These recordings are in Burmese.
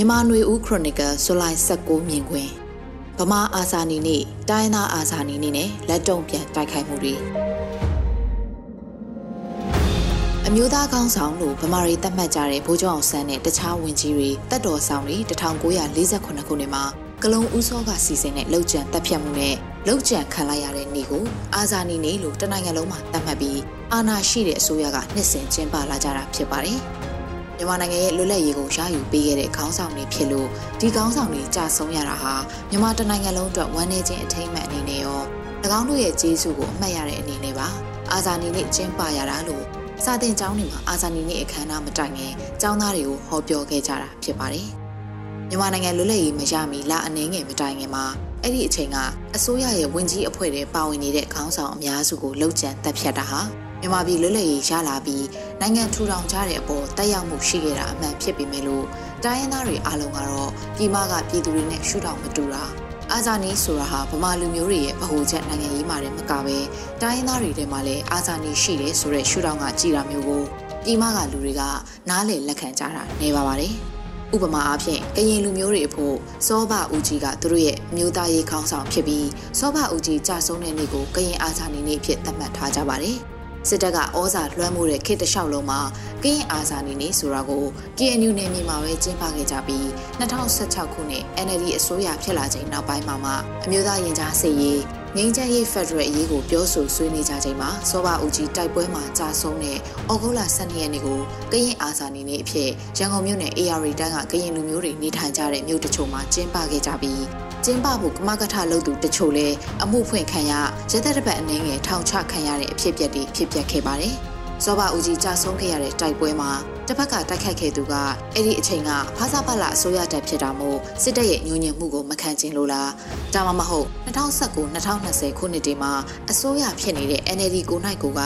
မြန်မာနွေဦးခရိုနီကယ်ဇူလိုင်16မြင်ကွင်းဗမာအာဇာနည်နေ့တိုင်းသားအာဇာနည်နေ့နဲ့လက်တုံပြန်တိုက်ခိုက်မှုတွေအမျိုးသားကောင်းဆောင်လို့ဗမာရီတတ်မှတ်ကြတဲ့ဘိုးကျောင်းအောင်ဆန်းနဲ့တခြားဝင်ကြီးတွေတပ်တော်ဆောင်တွေ1948ခုနှစ်မှာကလုံဦးစောကစီစဉ်တဲ့လောက်ကျန်တပ်ဖြတ်မှုနဲ့လောက်ကျန်ခံလိုက်ရတဲ့နေ့ကိုအာဇာနည်နေ့လို့တနိုင်ငံလုံးမှာသတ်မှတ်ပြီးအာဏာရှိတဲ့အစိုးရကနှစ်စဉ်ကျင်းပလာကြတာဖြစ်ပါတယ်။ မြန်မာနိုင်ငံရဲ့လွတ်လပ်ရေးကိုရယူပေးခဲ့တဲ့ခေါင်းဆောင်တွေဖြစ်လို့ဒီခေါင်းဆောင်တွေကြာဆုံးရတာဟာမြန်မာတနိုင်ငံလုံးအတွက်ဝမ်းနည်းခြင်းအထိမ်းအမှတ်အနေနဲ့ရော၎င်းတို့ရဲ့ကျေးဇူးကိုအမှတ်ရတဲ့အနေနဲ့ပါအာဇာနည်နေ့ကျင်းပရတာလို့စာတင်ကျောင်းတွေမှာအာဇာနည်နေ့အခမ်းအနားမတိုင်ခင်ကျောင်းသားတွေကိုဟောပြောခဲ့ကြတာဖြစ်ပါတယ်မြန်မာနိုင်ငံလွတ်လပ်ရေးမရမီလအနှင်းငယ်မတိုင်ခင်မှာအဲ့ဒီအချိန်ကအစိုးရရဲ့ဝင်ကြီးအဖွဲ့တွေပါဝင်နေတဲ့ခေါင်းဆောင်အများစုကိုလှုပ်ကြံတက်ဖြတ်တာဟာ မြန်မာပြည်လွတ်လပ်ရေးရလာပြီးနိုင်ငံထူထောင်ကြတဲ့အပေါ်တက်ရောက်မှုရှိခဲ့တာအမှန်ဖြစ်ပေမဲ့လို့တိုင်းရင်းသားတွေအားလုံးကတော့ပြည်မကပြည်သူတွေနဲ့ရှုထောင်မတူတာအာဇာနည်ဆိုတာဟာဗမာလူမျိုးတွေရဲ့ဗဟိုချက်နိုင်ငံရေးမှာတည်းမကပဲတိုင်းရင်းသားတွေထဲမှာလည်းအာဇာနည်ရှိတယ်ဆိုတဲ့ရှုထောင့်ကကြည်တာမျိုးကိုပြည်မကလူတွေကနားလည်လက်ခံကြတာနေပါပါတယ်ဥပမာအားဖြင့်ကရင်လူမျိုးတွေအဖို့စောဘဦးကြီးကသူတို့ရဲ့မျိုးသားရေးခေါင်းဆောင်ဖြစ်ပြီးစောဘဦးကြီးကြာဆုံးတဲ့နေ့ကိုကရင်အာဇာနည်နေ့အဖြစ်သတ်မှတ်ထားကြပါတယ်။ စစ်တပ်ကဩဇာလွှမ်းမိုးတဲ့ခေတ်တစ်လျှောက်လုံးမှာကရင်အာဇာနည်နေဆိုတာကို KNU နယ်မြေမှာပဲကျင်းပခဲ့ကြပြီး2016ခုနှစ် NLD အစိုးရဖြစ်လာချိန်နောက်ပိုင်းမှာမှအမျိုးသားရင်ကြားစစ်ရေးငင်းချမ်းရေးဖက်ဒရယ်အရေးကိုပြောဆိုဆွေးနွေးကြချိန်မှာစောဘဦးကြီးတိုက်ပွဲမှာကြာဆုံးတဲ့ဩဂုတ်လ12ရက်နေ့ကိုကရင်အာဇာနည်နေ့အဖြစ်ရန်ကုန်မြို့နယ် AR တန်းကကရင်လူမျိုးတွေနေထိုင်ကြတဲ့မြို့တချို့မှာကျင်းပခဲ့ကြပြီး ကျင်းပဖို့ကမကထလုပ်သူတချို့လည်းအမှုဖွင့်ခံရရသက်တပတ်အနေငယ်ထောင်ချခံရတဲ့အဖြစ်အပျက်တွေဖြစ်ပျက်ခဲ့ပါတယ်။ စောဘဦးကြီးကြာဆုံးခဲ့ရတဲ့တိုက်ပွဲမှာတစ်ဖက်ကတိုက်ခတ်ခဲ့သူကအဲ့ဒီအချိန်ကဖားစာပတ်လာအစိုးရတပ်ဖြစ်တာမို့စစ်တပ်ရဲ့ညှို့ညင်မှုကိုမခံချင်လို့လားဒါမှမဟုတ်2019-2020ခုနှစ်တည်းမှာအစိုးရဖြစ်နေတဲ့ NLD ကိုနိုင်ကိုက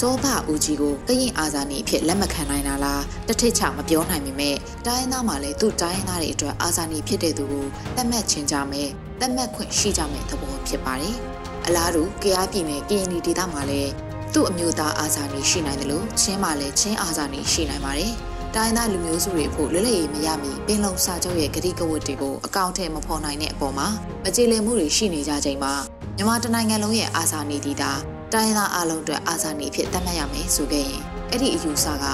စောဘဦးကြီးကိုကရင်အာဇာနည်အဖြစ်လက်မခံနိုင်တာလားတထစ်ချမပြောနိုင်ပေမဲ့တိုင်းသားမှာလည်းသူ့တိုင်းသားတွေအတွက်အာဇာနည်ဖြစ်တဲ့သူကိုသတ်မှတ်ချင်ကြမယ်သတ်မှတ်ခွင့်ရှိကြမယ်သဘောဖြစ်ပါတယ်အလားတူကြရားပြည်နယ်ကရင်ဒေသမှာလည်း သူ့အမျိုးသားအာဇာနည်ရှိနိုင်တယ်လို့ချင်းမှာလည်းချင်းအာဇာနည်ရှိနိုင်ပါတယ်။တိုင်းသားလူမျိုးစုတွေဖို့လွတ်လပ်ရေးမရမီပင်လုံစာချုပ်ရဲ့ဂတိကဝတ်တွေကိုအကောင့်ထဲမဖော်နိုင်တဲ့အပေါ်မှာမကြေလည်မှုတွေရှိနေကြချိန်မှာမြန်မာတနိုင်ငံလုံးရဲ့အာဇာနည်တီတာတိုင်းသားအလုံးအတွက်အာဇာနည်ဖြစ်သတ်မှတ်ရမယ်ဆိုခဲ့ရင်အဲ့ဒီအယူဆက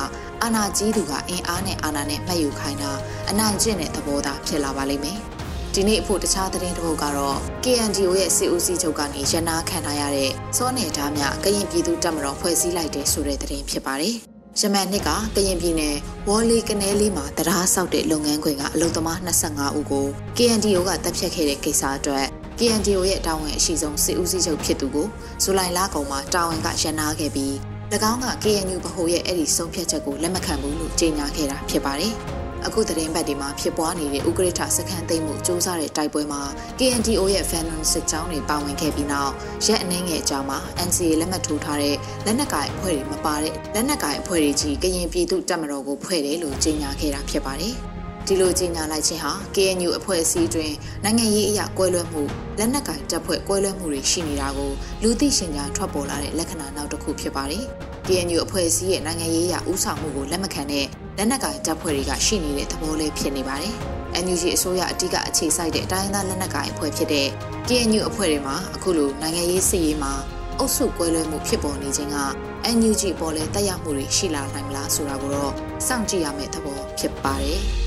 အာဏာကြီးသူကအင်အားနဲ့အာဏာနဲ့မှတ်ယူခိုင်းတာအနိုင်ကျင့်တဲ့သဘောသားဖြစ်လာပါလိမ့်မယ်။ ဒီနေ့အဖို့တခြားသတင်းတစ်ပုဒ်ကတော့ KNDO ရဲ့စစ်ဦးစီးချုပ်ကနေရနာခံထားရတဲ့စောနယ်ဓာမြကရင်ပြည်သူတပ်မတော်ဖွဲ့စည်းလိုက်တဲ့ဆိုတဲ့သတင်းဖြစ်ပါတယ်။ရမန်နှစ်ကကရင်ပြည်နယ်ဝေါ်လီကနေလေးမှာတရားဆောက်တဲ့လုပ်ငန်းခွင်ကအလုံသမား25ဦးကို KNDO ကတပ်ဖြတ်ခဲ့တဲ့ကိစ္စအတွက် KNDO ရဲ့တာဝန်အရှိဆုံးစစ်ဦးစီးချုပ်ဖြစ်သူကိုဇူလိုင်လကုန်မှာတာဝန်ကရန်နာခဲ့ပြီး၎င်းက KNU ဗဟိုရဲ့အဲ့ဒီဆုံးဖြတ်ချက်ကိုလက်မခံဘူးလို့ကြေညာခဲ့တာဖြစ်ပါတယ်။ အခုသတင်းပတ်ဒီမှာဖြစ်ပွားနေတဲ့ဥက္ကဋ္ဌစခန်းသိမ်းမှုစ조사တဲ့တိုက်ပွဲမှာ KNDO ရဲ့ Venom စစ်ကြောင်းတွေပါဝင်ခဲ့ပြီးနောက်ရက်အနှင်းငယ်အကြာမှာ NCA လက်မှတ်ထိုးထားတဲ့လက်နက်ကိုင်အဖွဲ့တွေမပါတဲ့လက်နက်ကိုင်အဖွဲ့တွေကြီးကရင်ပြည်သူတပ်မတော်ကိုဖွဲ့တယ်လို့ကြေညာခဲ့တာဖြစ်ပါတယ်။ဒီလိုကြေညာလိုက်ခြင်းဟာ KNU အဖွဲ့အစည်းတွင်နိုင်ငံရေးအရာကွဲလွဲမှုလက်နက်ကင်တပ်ဖွဲ့ကွဲလွဲမှုတွေရှိနေတာကိုလူသိရှင်ကြားထွက်ပေါ်လာတဲ့လက္ခဏာနောက်တစ်ခုဖြစ်ပါတယ်။ KNU အဖွဲ့အစည်းရဲ့နိုင်ငံရေးအရာဥဆောင်မှုကိုလက်မခံတဲ့လက်နက်ကင်တပ်ဖွဲ့တွေကရှိနေတဲ့သဘောလေးဖြစ်နေပါတယ်။ NUG အစိုးရအတိကအခြေစိုက်တဲ့အတိုင်းအသားလက်နက်ကင်အဖွဲ့ဖြစ်တဲ့ KNU အဖွဲ့တွေမှာအခုလိုနိုင်ငံရေးစစ်ရေးမှာအုပ်စုကွဲလွဲမှုဖြစ်ပေါ်နေခြင်းက NUG ပေါ်လဲတက်ရောက်မှုတွေရှိလာနိုင်မလားဆိုတာကိုတော့စောင့်ကြည့်ရမယ့်သဘောဖြစ်ပါတယ်။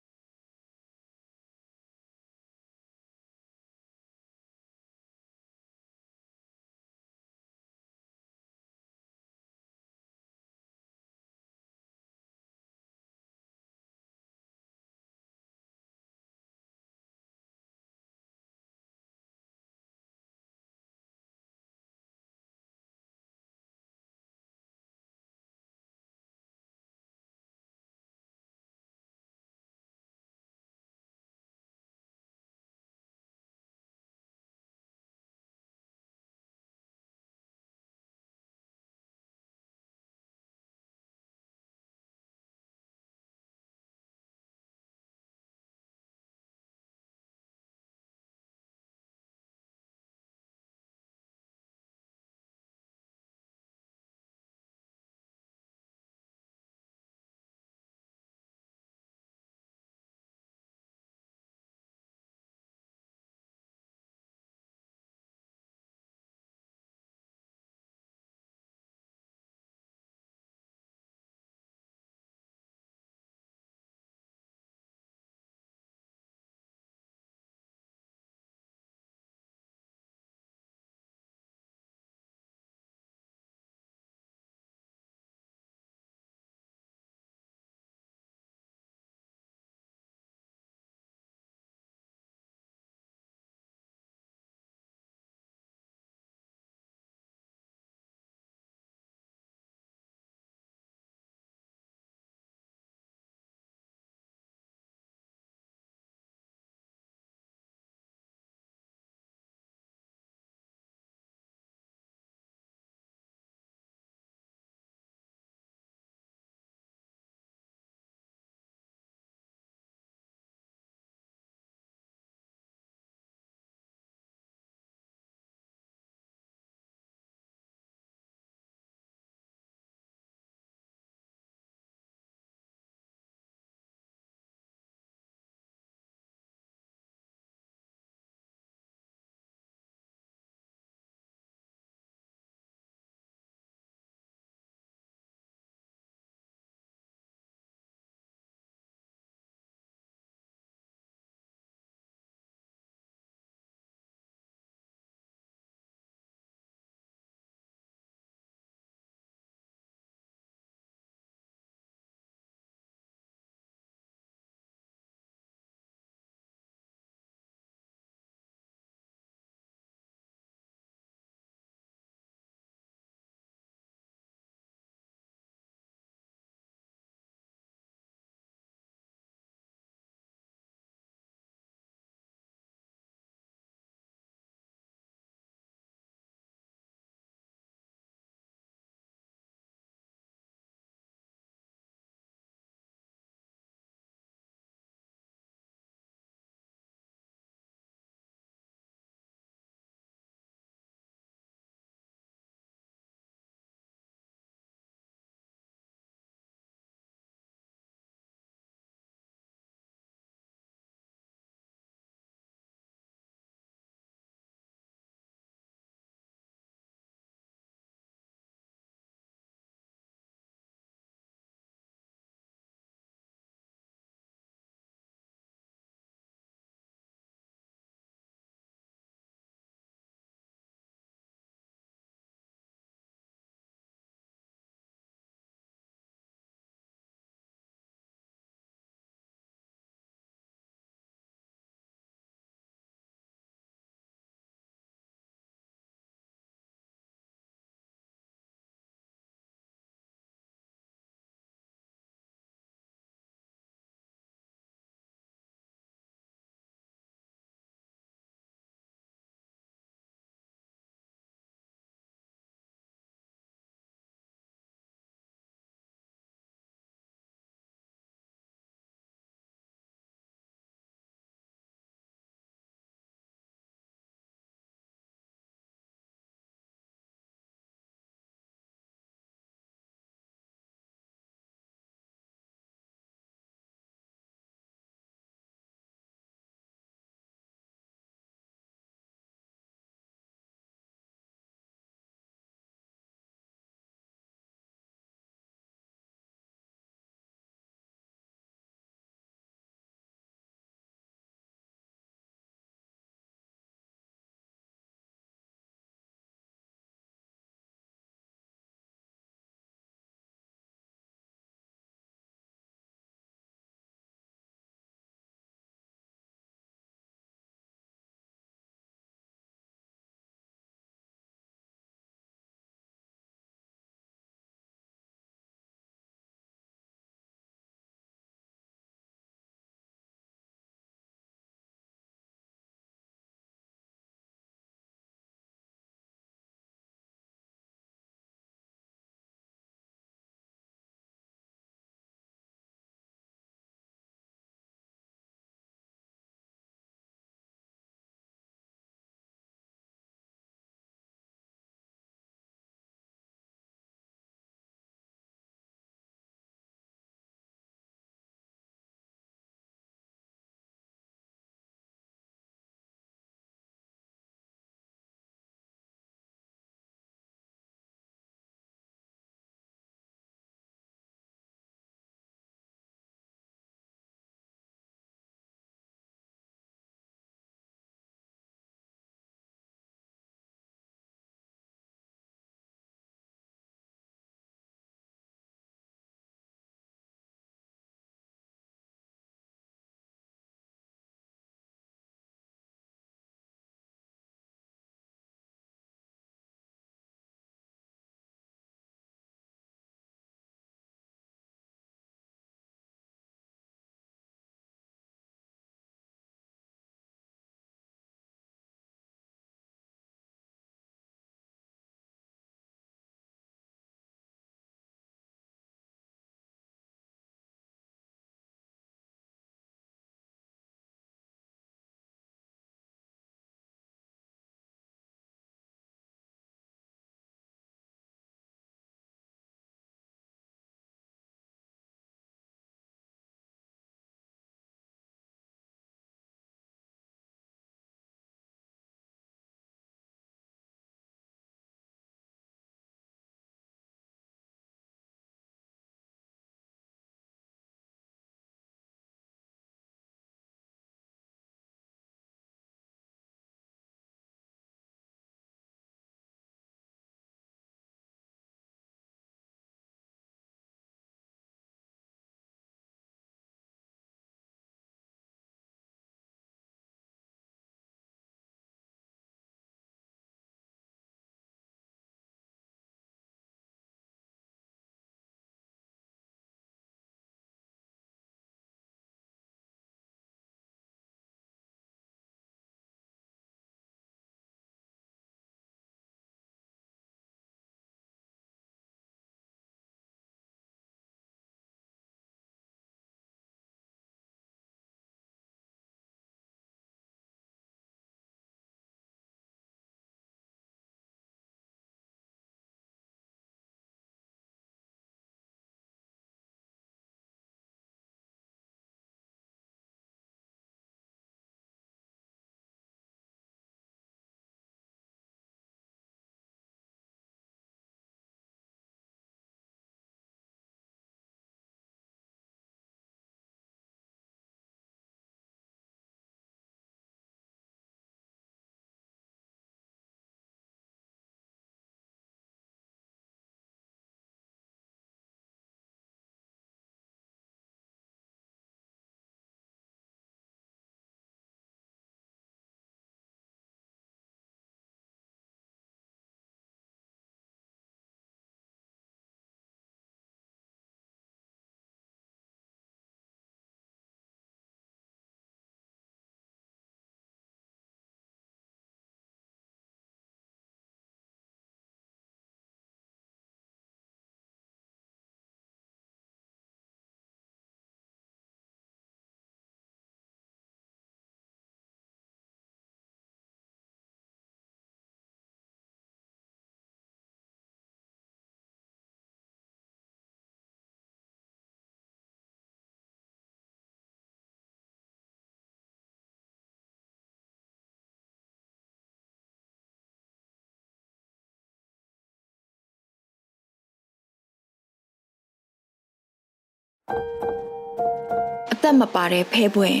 အသက်မပါတဲ့ဖဲပွင့်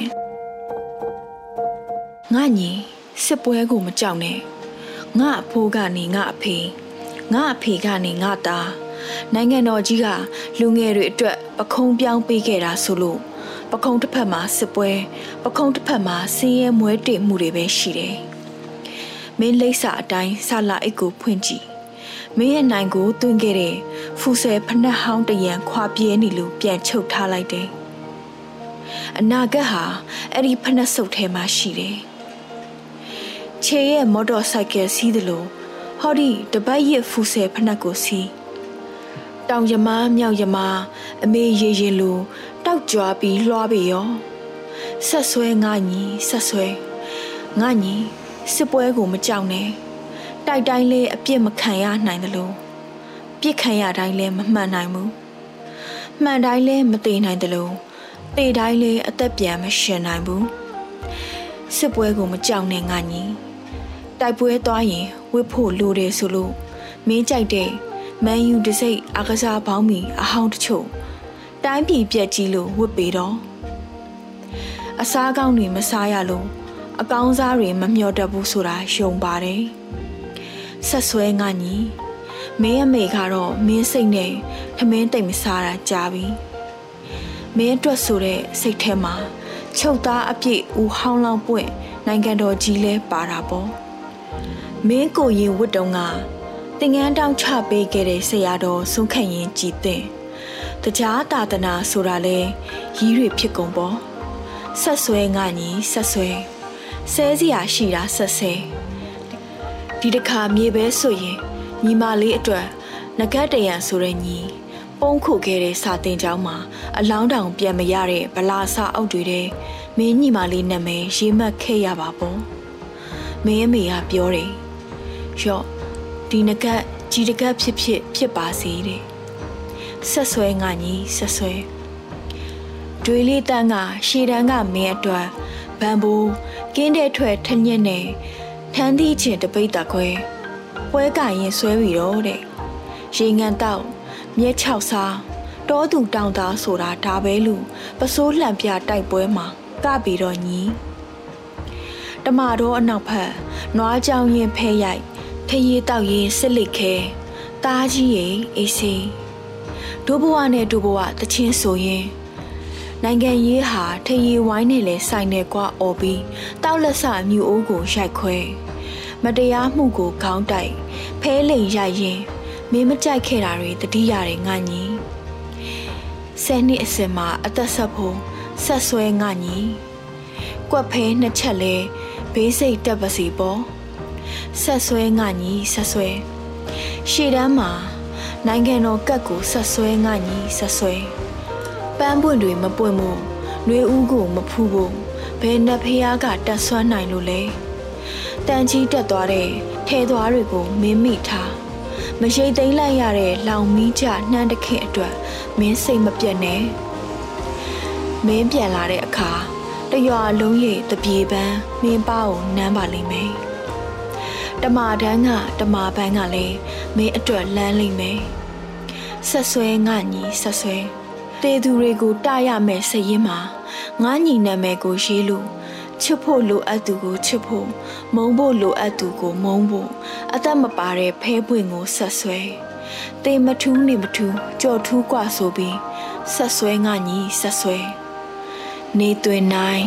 ငါညီစစ်ပွဲကိုမကြောက်နဲ့ငါအဖိုးကနေငါအဖေငါအဖေကနေငါသားနိုင်ငံတော်ကြီးကလူငယ်တွေအတွက်ပခုံးပြောင်းပေးခဲ့တာဆိုလို့ပခုံးတစ်ဖက်မှာစစ်ပွဲပခုံးတစ်ဖက်မှာဆင်းရဲမွဲတေမှုတွေပဲရှိတယ်မင်းလိပ်စာအတိုင်းဆလာအိတ်ကိုဖွင့်ကြည့် မင်းရဲ့နိုင်ကိုတွင်ခဲ့တဲ့ဖူဆယ်ဖနှက်ဟောင်းတရံခွာပြဲနေလို့ပြန်ချုပ်ထားလိုက်တယ်အနာဂတ်ဟာအဲ့ဒီဖနှက်စုပ်ထဲမှာရှိတယ်ခြေရဲ့မော်တော်ဆိုင်ကယ်စီးသလိုဟောဒီတပတ်ရဖူဆယ်ဖနှက်ကိုစီးတောင်ရမားမြောက်ရမားအမေရေရင်လိုတောက်ကြွားပြီးလွှားပေရောဆက်ဆွဲငါညီဆက်ဆွဲငါညီစစ်ပွဲကိုမကြောက်နဲ့ တိုက်တိုင်းလေးအပြစ်မခံရနိုင်သလိုပြစ်ခံရတိုင်းလည်းမမှန်နိုင်ဘူးမှန်တိုင်းလည်းမသေးနိုင်သလိုသေတိုင်းလည်းအသက်ပြန်မရှင်နိုင်ဘူးစစ်ပွဲကိုမကြောက်နဲ့ငါညီတိုက်ပွဲသွားရင်ဝစ်ဖို့လိုတယ်ဆိုလို့မင်းကြိုက်တဲ့မန်ယူတစိတ်အကစားပေါင်းမီအဟောင်းတချို့တိုင်းပြည်ပြက်ကြီးလို့ဝစ်ပေတော့အစားကောင်းတွေမစားရလို့အကောင်းစားတွေမမျှော်တတ်ဘူးဆိုတာယုံပါတယ် ဆက်ဆွဲငါညီမင်းအမေကတော့မင်းစိတ်နဲ့ထမင်းတိတ်မစားတာကြာပြီမင်းအတွက်ဆိုတဲ့စိတ်ထဲမှာချုပ်သားအပြည့်ဦးဟောင်းလောင်းပွင့်နိုင်ငံတော်ကြီးလဲပါတာပေါ့မင်းကိုရင်ဝတ်တုံကတင်ငန်းတောင်းချပေးခဲ့တဲ့ဆရာတော်ဆုံးခန့်ရင်ကြည်တဲ့တရားတာသနာဆိုတာလဲရီးတွေဖြစ်ကုန်ပေါ့ဆက်ဆွဲငါညီဆက်ဆွဲဆဲစရာရှိတာဆက်ဆဲ ဒီတစ်ခါမြေပဲဆိုရင်ညီမလေးအတွက်ငကတ်တရံဆိုတဲ့ညီပုံခုခဲ့တဲ့စာတင်ကျောင်းမှာအလောင်းတောင်ပြန်မရတဲ့ဗလာစာအုပ်တွေတဲ့မင်းညီမလေးနာမည်ရေးမှတ်ခဲ့ရပါပေါ့မင်းအမေကပြောတယ်ရော့ဒီငကတ်ကြီးတကတ်ဖြစ်ဖြစ်ဖြစ်ပါစေတဲ့ဆက်ဆွဲငါညီဆက်ဆွဲတွေးလေးတန်းကရှေတန်းကမင်းအတွက်ဘန်ဘူကင်းတဲ့ထွက်ထညက်နဲ့ ထန်းသီးချင်တပိတ်တခွဲပွဲကရင်ဆွဲပြီးတော့တဲ့ရေငန်တောက်မြဲ၆စားတောသူတောင်သားဆိုတာဒါပဲလူပစိုးလှံပြတိုက်ပွဲမှာကပြီးတော့ညီတမတော်အနောက်ဖက်နွားကြောင်ရင်ဖဲရိုက်ထရီတောက်ရင်စစ်လက်ခဲတားကြီးရင်အေးစေးဒိုးဘဝနဲ့ဒိုးဘဝတချင်းဆိုရင် နိုင်ငံရေးဟာထရီဝိုင်းနဲ့လဲဆိုင်နေကွာអော်ပြီးတောက်လက်ဆမြူအိုးကိုရိုက်ခွဲမတရားမှုကိုခေါင်းတိုက်ဖဲလိန်ရိုက်ရင်မင်းမကြိုက်ခဲ့တာတွေတတိရတယ်ငါညီဆယ်နှစ်အစင်မှာအသက်ဆက်ဖို့ဆက်ဆွဲငါညီကွက်ဖဲနှစ်ချက်လဲဘေးစိတ်တက်ပါစီပေါ့ဆက်ဆွဲငါညီဆက်ဆွဲရှေ့တန်းမှာနိုင်ငံတော်ကတ်ကိုဆက်ဆွဲငါညီဆက်ဆွဲ ပန်းပွင့်တွေမပွင့်မို့နှွေဦးကိုမဖူးဖို့ဘယ်နှဖျားကတက်ဆွမ်းနိုင်လို့လဲတန်ကြီးတက်သွားတဲ့ထဲသွားတွေကိုမင်းမိထားမရှိသိမ့်လိုက်ရတဲ့လောင်မီးကြနှမ်းတခင်အတွက်မင်းစိတ်မပြတ်နဲ့မင်းပြန်လာတဲ့အခါတရွာလုံးရဲ့တပြေပန်းမင်းပါကိုနမ်းပါလိမ့်မယ်တမာတန်းကတမာပန်းကလည်းမင်းအတွက်လမ်းလိမ့်မယ်ဆက်ဆွဲငါညီဆက်ဆွဲ တေသူတွေကိုတရမယ်စရင်မှာငါညီနာမည်ကိုရေးလို့ချစ်ဖို့လိုအပ်သူကိုချစ်ဖို့မုန်းဖို့လိုအပ်သူကိုမုန်းဖို့အသက်မပါတဲ့ဖဲပွင့်ကိုဆက်ဆွဲတေမထူးနေမထူးကြော်ထူးกว่าဆိုပြီးဆက်ဆွဲငါညီဆက်ဆွဲနေသွင်းနိုင်